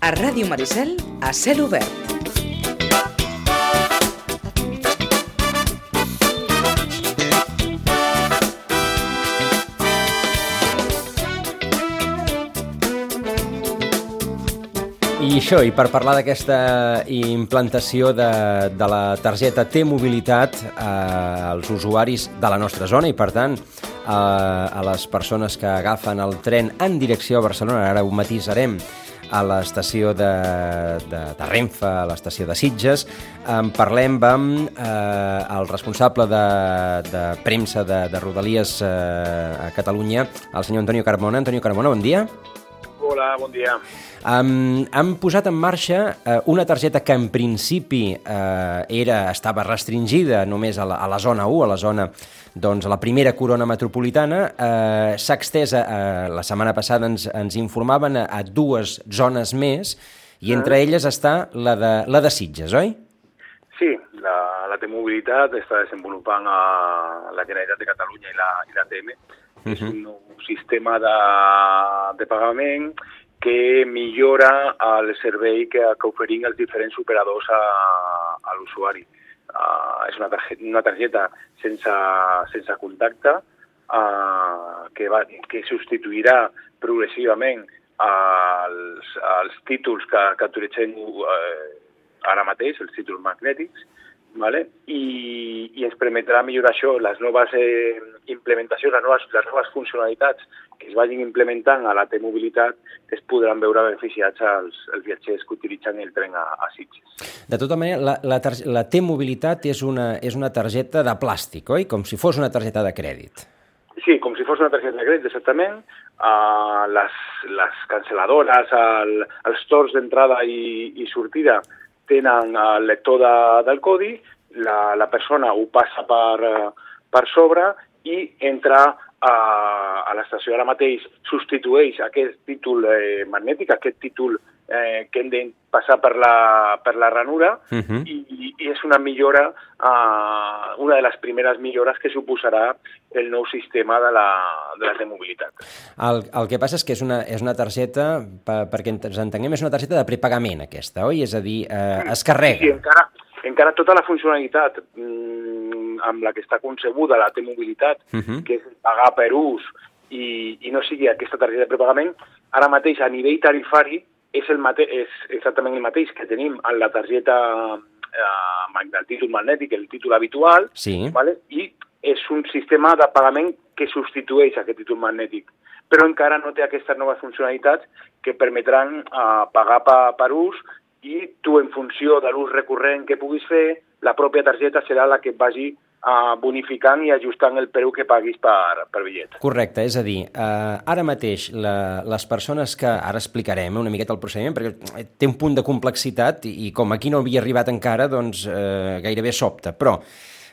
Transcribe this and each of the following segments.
A Ràdio Maricel, a cel obert. I això, i per parlar d'aquesta implantació de, de la targeta T-Mobilitat eh, als usuaris de la nostra zona i, per tant, eh, a les persones que agafen el tren en direcció a Barcelona, ara ho matisarem, a l'estació de, de, de Renfe, a l'estació de Sitges. En parlem amb eh, el responsable de, de premsa de, de Rodalies eh, a Catalunya, el senyor Antonio Carmona. Antonio Carmona, bon dia. Hola, bon dia. Um, han posat en marxa uh, una targeta que en principi uh, era, estava restringida només a la, a la zona 1, a la zona doncs, la primera corona metropolitana, uh, s'ha extès, uh, la setmana passada ens, ens informaven a, a dues zones més, i entre mm. elles està la de, la de Sitges, oi? Sí, la, la T-Mobilitat està desenvolupant a la Generalitat de Catalunya i la, i la TM. Uh -huh. És un nou sistema de, de pagament que millora el servei que, que oferim els diferents operadors a, a l'usuari. Uh, és una targeta, una targeta sense, sense contacte uh, que, va, que substituirà progressivament els, els títols que, que utilitzem uh, ara mateix, els títols magnètics, vale? I, i ens permetrà millorar això, les noves eh, implementacions, les noves, les noves funcionalitats que es vagin implementant a la T-mobilitat es podran veure beneficiats els, els viatgers que utilitzen el tren a, a Sitges. De tota manera, la, la, la T-mobilitat és, una, és una targeta de plàstic, oi? Com si fos una targeta de crèdit. Sí, com si fos una targeta de crèdit, exactament. Uh, les, les cancel·ladores, el, els torns d'entrada i, i sortida tenen el lector de, del codi, la, la persona ho passa per, per sobre i entra a, a l'estació ara mateix substitueix aquest títol eh, magnètic, aquest títol eh, que hem de passar per la, per la ranura uh -huh. i, i és una millora, eh, una de les primeres millores que suposarà el nou sistema de la, de la mobilitat. El, el que passa és que és una, és una targeta, per, perquè ens entenguem, és una targeta de prepagament aquesta, oi? És a dir, eh, es carrega. Sí, encara, encara tota la funcionalitat mmm, amb la que està concebuda la T-mobilitat, uh -huh. que és pagar per ús i, i no sigui aquesta targeta de prepagament, ara mateix a nivell tarifari és, el mate és exactament el mateix que tenim en la targeta eh, del títol magnètic, el títol habitual, sí. vale? i és un sistema de pagament que substitueix aquest títol magnètic però encara no té aquestes noves funcionalitats que permetran eh, pagar per, per ús i tu, en funció de l'ús recurrent que puguis fer, la pròpia targeta serà la que et vagi bonificant i ajustant el preu que paguis per, per bitllet. Correcte, és a dir, uh, ara mateix la, les persones que... Ara explicarem una miqueta el procediment, perquè té un punt de complexitat i, i com aquí no havia arribat encara, doncs uh, gairebé sobta, però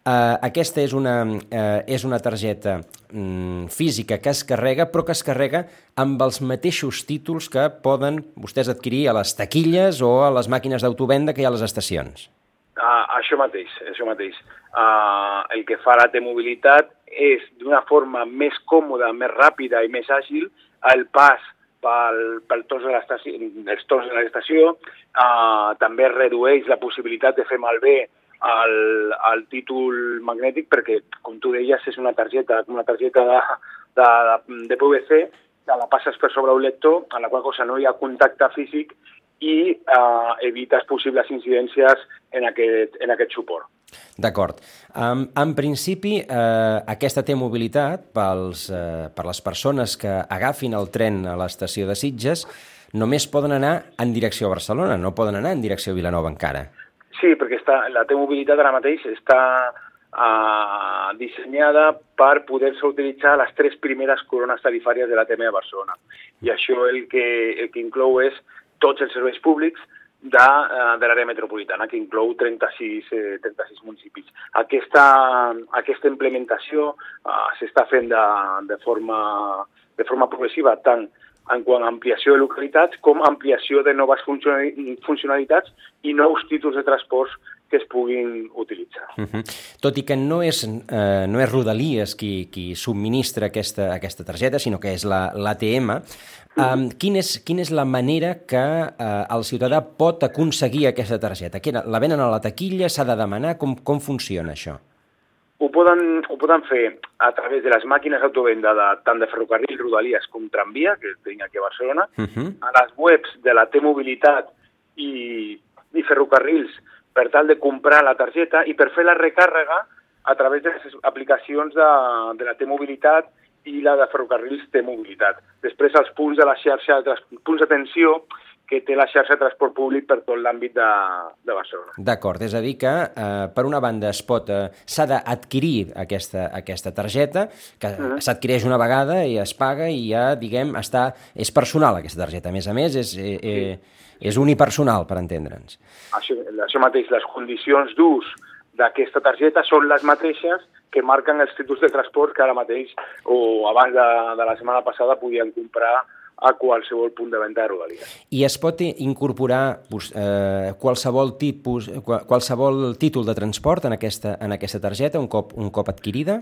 Uh, aquesta és una, uh, és una targeta um, física que es carrega, però que es carrega amb els mateixos títols que poden vostès adquirir a les taquilles o a les màquines d'autovenda que hi ha a les estacions. Uh, això mateix, això mateix. Uh, el que fa la T-mobilitat és d'una forma més còmoda, més ràpida i més àgil el pas pel, pel tos de els tos de l'estació, uh, també redueix la possibilitat de fer malbé el, el títol magnètic perquè, com tu deies, és una targeta, una targeta de, de, de PVC que la passes per sobre un lector, en la qual cosa no hi ha contacte físic i eh, evites possibles incidències en aquest, en aquest suport. D'acord. Um, en principi, eh, aquesta té mobilitat pels, eh, per les persones que agafin el tren a l'estació de Sitges només poden anar en direcció a Barcelona, no poden anar en direcció a Vilanova encara. Sí, perquè està, la T-mobilitat ara mateix està uh, dissenyada per poder-se utilitzar les tres primeres corones tarifàries de la TM de Barcelona. I això el que, el que inclou és tots els serveis públics de, uh, de l'àrea metropolitana, que inclou 36, eh, 36 municipis. Aquesta, aquesta implementació uh, s'està fent de, de, forma, de forma progressiva, tant en quant a ampliació de localitats com ampliació de noves funcionalitats i nous títols de transports que es puguin utilitzar. Uh -huh. Tot i que no és, eh, no és Rodalies qui, qui subministra aquesta, aquesta targeta, sinó que és l'ATM, la, um, quin és, quina és la manera que eh, el ciutadà pot aconseguir aquesta targeta? Que la venen a la taquilla, s'ha de demanar? Com, com funciona això? Ho poden, ho poden fer a través de les màquines d'autovenda de, tant de ferrocarril, Rodalies com tramvia, que tenim aquí a Barcelona, uh -huh. a les webs de la T-Mobilitat i, i ferrocarrils per tal de comprar la targeta i per fer la recàrrega a través de les aplicacions de, de la T-Mobilitat i la de ferrocarrils T-Mobilitat. Després els punts de la xarxa, els punts d'atenció que té la xarxa de transport públic per tot l'àmbit de, de Barcelona. D'acord, és a dir que eh, per una banda es pot eh, s'ha d'adquirir aquesta, aquesta targeta, que uh. -huh. s'adquireix una vegada i es paga i ja, diguem, està, és personal aquesta targeta. A més a més, és, eh, eh, és unipersonal, per entendre'ns. Això, això mateix, les condicions d'ús d'aquesta targeta són les mateixes que marquen els títols de transport que ara mateix o abans de, de la setmana passada podien comprar a qualsevol punt de venda de Rodalies. I es pot incorporar eh, qualsevol tipus, qualsevol títol de transport en aquesta, en aquesta targeta un cop, un cop adquirida?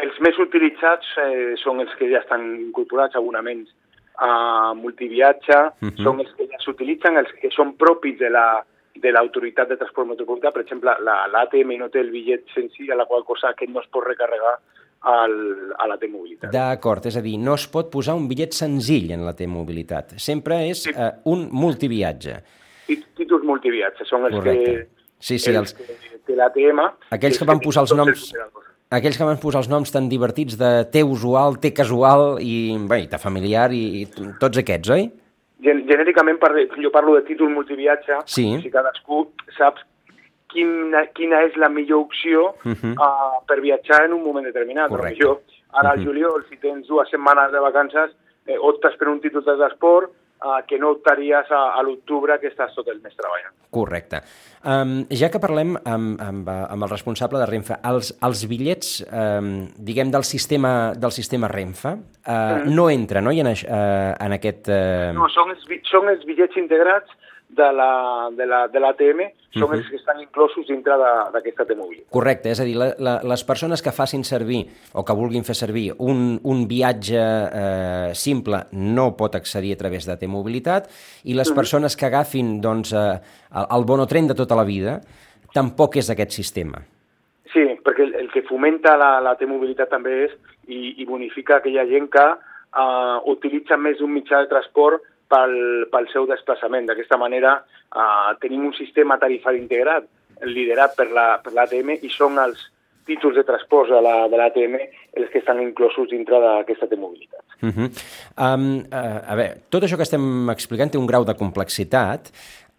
Els més utilitzats eh, són els que ja estan incorporats, abonaments a multiviatge, uh mhm. -huh. són els que ja s'utilitzen, els que són propis de la de l'autoritat de transport metropolità, per exemple, l'ATM la, no té el bitllet senzill, a la qual cosa aquest no es pot recarregar al, a la T-Mobilitat. D'acord, és a dir, no es pot posar un bitllet senzill en la T-Mobilitat. Sempre és sí. uh, un multiviatge. Títols multiviatge, són els Correcte. que... Sí, sí, els, els... que l'ATM... Aquells que van posar els noms... Aquells que van posar els noms tan divertits de T usual, T casual i, bé, T familiar i, i tots aquests, oi? Gen genèticament, jo parlo de títol multiviatge, sí. si cadascú sap quina, quina és la millor opció uh -huh. uh, per viatjar en un moment determinat. Correcte. Jo, ara al uh -huh. juliol, si tens dues setmanes de vacances, eh, optes per un títol de transport uh, que no optaries a, a l'octubre que estàs tot el mes treballant. Correcte. Um, ja que parlem amb, amb, amb el responsable de Renfe, els, els bitllets, um, diguem, del sistema, del sistema Renfe uh, -huh. no entren no? I en, uh, en aquest... Uh... No, són els, són els bitllets integrats de l'ATM de la, de la són uh -huh. els que estan inclosos dintre d'aquesta T-Mobile. Correcte, és a dir, la, la, les persones que facin servir o que vulguin fer servir un, un viatge eh, simple no pot accedir a través de T-Mobilitat i les uh -huh. persones que agafin doncs, eh, el, el bonotren de tota la vida tampoc és aquest sistema. Sí, perquè el, el que fomenta la, la T-Mobilitat també és i, i bonifica aquella gent que eh, utilitza més d'un mitjà de transport pel, pel seu desplaçament. D'aquesta manera eh, tenim un sistema tarifari integrat liderat per l'ATM la, per i són els títols de transport de l'ATM la, els que estan inclosos dintre d'aquesta T-mobilitat. Uh -huh. um, uh, a veure, tot això que estem explicant té un grau de complexitat.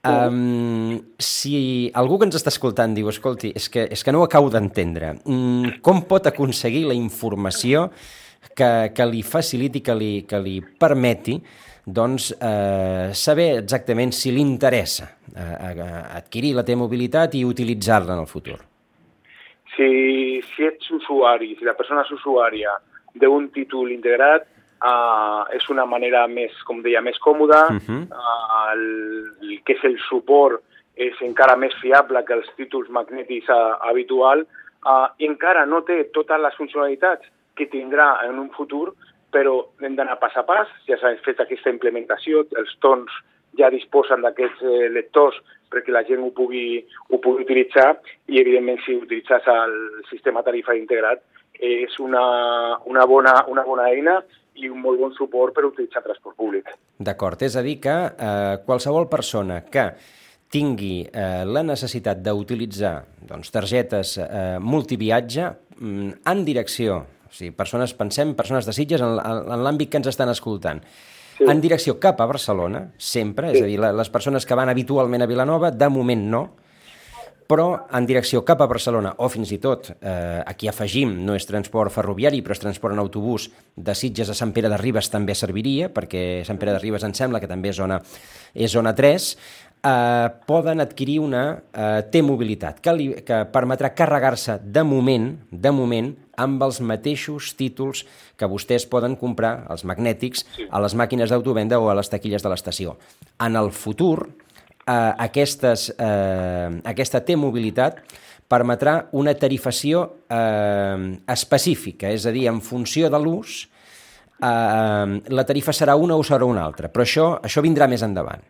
Um, si algú que ens està escoltant diu, escolti, és que, és que no ho acabo d'entendre, um, com pot aconseguir la informació que, que li faciliti, que li, que li permeti doncs, eh, saber exactament si li interessa eh, adquirir la T-mobilitat i utilitzar-la en el futur. Si, si ets usuari, si la persona és usuària d'un títol integrat, Uh, és una manera més, com deia, més còmoda, uh -huh. uh, el, el que és el suport és encara més fiable que els títols magnètics uh, habitual uh, i encara no té totes les funcionalitats que tindrà en un futur, però hem d'anar pas a pas, ja s'ha fet aquesta implementació, els tons ja disposen d'aquests eh, lectors perquè la gent ho pugui, ho pugui utilitzar i, evidentment, si utilitzes el sistema tarifari integrat és una, una, bona, una bona eina i un molt bon suport per utilitzar transport públic. D'acord, és a dir que eh, qualsevol persona que tingui eh, la necessitat d'utilitzar doncs, targetes eh, multiviatge mm, en direcció o sigui, persones, pensem, persones de Sitges en, en l'àmbit que ens estan escoltant. Sí. En direcció cap a Barcelona, sempre, sí. és a dir, les persones que van habitualment a Vilanova, de moment no, però en direcció cap a Barcelona, o fins i tot, eh, aquí afegim, no és transport ferroviari, però és transport en autobús, de Sitges a Sant Pere de Ribes també serviria, perquè Sant Pere de Ribes em sembla que també és zona, és zona 3, eh, poden adquirir una eh, T-mobilitat que, li, que permetrà carregar-se de moment, de moment, amb els mateixos títols que vostès poden comprar, els magnètics, a les màquines d'autovenda o a les taquilles de l'estació. En el futur, eh, aquestes, eh, aquesta T-mobilitat permetrà una tarifació eh, específica, és a dir, en funció de l'ús, eh, la tarifa serà una o serà una altra, però això, això vindrà més endavant.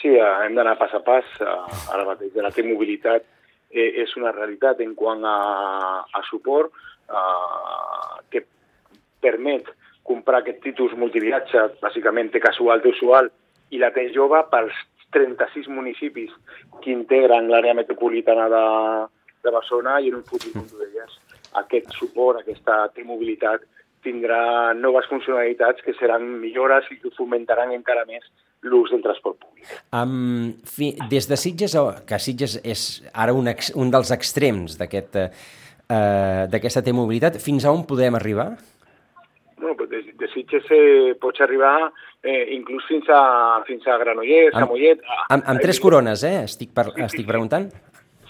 Sí, eh, hem d'anar pas a pas. Eh, ara mateix la T-mobilitat eh, és una realitat en quant a, a suport eh, que permet comprar aquest títols multiviatge, bàsicament té casual, té usual, i la té jove pels 36 municipis que integren l'àrea metropolitana de, de Barcelona i en un futur, com deies, aquest suport, aquesta T-mobilitat tindrà noves funcionalitats que seran millores i que fomentaran encara més l'ús del transport públic. Um, fi, des de Sitges, que Sitges és ara un, ex, un dels extrems d'aquesta uh, d'aquesta T-mobilitat, fins a on podem arribar? Bueno, pues de, de Sitges eh, pots arribar eh, inclús fins a, fins a Granollers, amb, a Mollet... A, amb, amb tres corones, eh? Estic, per, sí, estic sí, preguntant.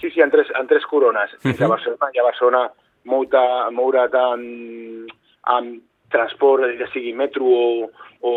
Sí, sí, en tres, en tres corones. Fins uh -huh. a Barcelona, i a Barcelona mouta, moure't en, amb transport, ja sigui metro o, o,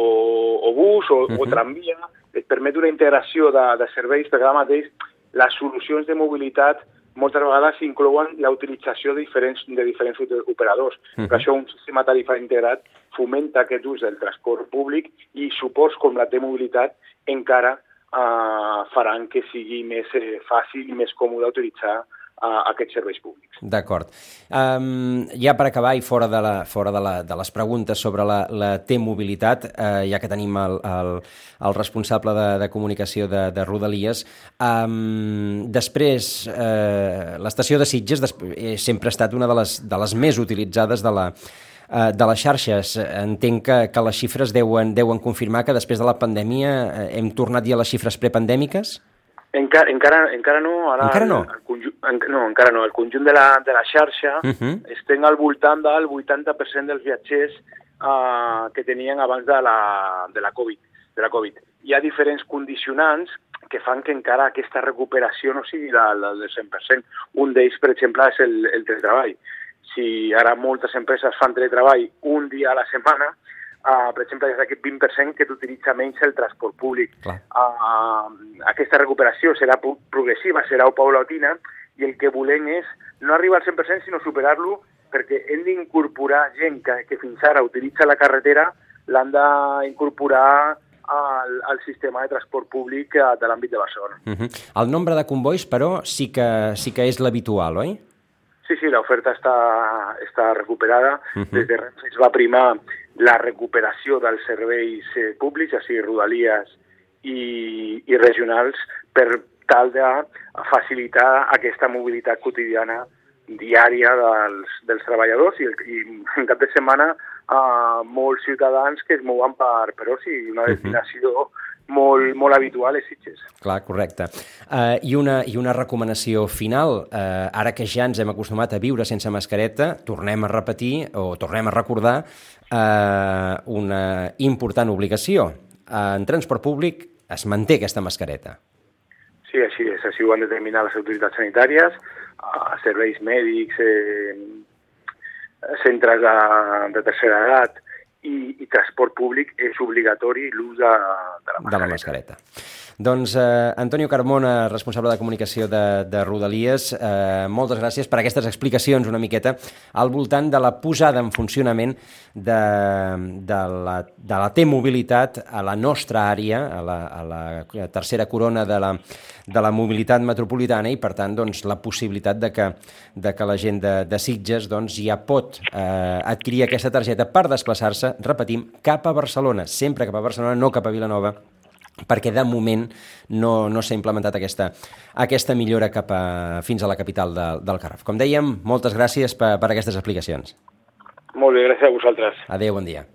o bus o, uh -huh. o tramvia, et permet una integració de, de serveis, perquè ara mateix les solucions de mobilitat moltes vegades inclouen la utilització de diferents, de diferents operadors. Uh -huh. Per això un sistema tarifari integrat fomenta aquest ús del transport públic i suports com la T-mobilitat encara eh, faran que sigui més eh, fàcil i més còmode utilitzar a aquests serveis públics. D'acord. Um, ja per acabar i fora de, la, fora de, la, de les preguntes sobre la, la T-mobilitat, uh, ja que tenim el, el, el responsable de, de comunicació de, de Rodalies, um, després, uh, l'estació de Sitges eh, sempre ha estat una de les, de les més utilitzades de la, uh, de les xarxes. Entenc que, que les xifres deuen, deuen confirmar que després de la pandèmia hem tornat ja a les xifres prepandèmiques? Encara, encara, encara no. Ara encara no? El, el conjunt, en, no, encara no. El conjunt de la, de la xarxa uh -huh. estem al voltant del 80% dels viatgers uh, que tenien abans de la, de la Covid. De la COVID. Hi ha diferents condicionants que fan que encara aquesta recuperació no sigui la, la del 100%. Un d'ells, per exemple, és el, el teletreball. Si ara moltes empreses fan teletreball un dia a la setmana, Uh, per exemple, és aquest 20% que t'utilitza menys el transport públic. Uh, aquesta recuperació serà progressiva, serà paulatina, i el que volem és no arribar al 100%, sinó superar-lo, perquè hem d'incorporar gent que, que fins ara utilitza la carretera, l'han d'incorporar al, al sistema de transport públic eh, de l'àmbit de Barcelona. Uh -huh. El nombre de convois, però, sí que, sí que és l'habitual, oi? Sí, sí, l'oferta està, està recuperada. Uh -huh. Des de Renfe es va primar la recuperació dels serveis eh, públics, sigui rodalies i, i regionals, per tal de facilitar aquesta mobilitat quotidiana diària dels, dels treballadors i, i en cap de setmana uh, molts ciutadans que es mouen per, per oci, una destinació uh -huh molt, molt habitual és Sitges. Clar, correcte. Uh, i, una, I una recomanació final, uh, ara que ja ens hem acostumat a viure sense mascareta, tornem a repetir o tornem a recordar uh, una important obligació. Uh, en transport públic es manté aquesta mascareta. Sí, així és. Així ho han determinat les autoritats sanitàries, uh, serveis mèdics, eh, centres de, de tercera edat, i, i transport públic és obligatori l'ús de, de la mascareta. De la mascareta. Doncs eh, Antonio Carmona, responsable de comunicació de, de Rodalies, eh, moltes gràcies per aquestes explicacions una miqueta al voltant de la posada en funcionament de, de la, de la T-mobilitat a la nostra àrea, a la, a la tercera corona de la, de la mobilitat metropolitana i, per tant, doncs, la possibilitat de que, de que la gent de, de Sitges doncs, ja pot eh, adquirir aquesta targeta per desplaçar-se, repetim, cap a Barcelona, sempre cap a Barcelona, no cap a Vilanova, perquè de moment no, no s'ha implementat aquesta, aquesta millora cap a, fins a la capital de, del Garraf. Com dèiem, moltes gràcies per, per aquestes explicacions. Molt bé, gràcies a vosaltres. Adéu, bon dia.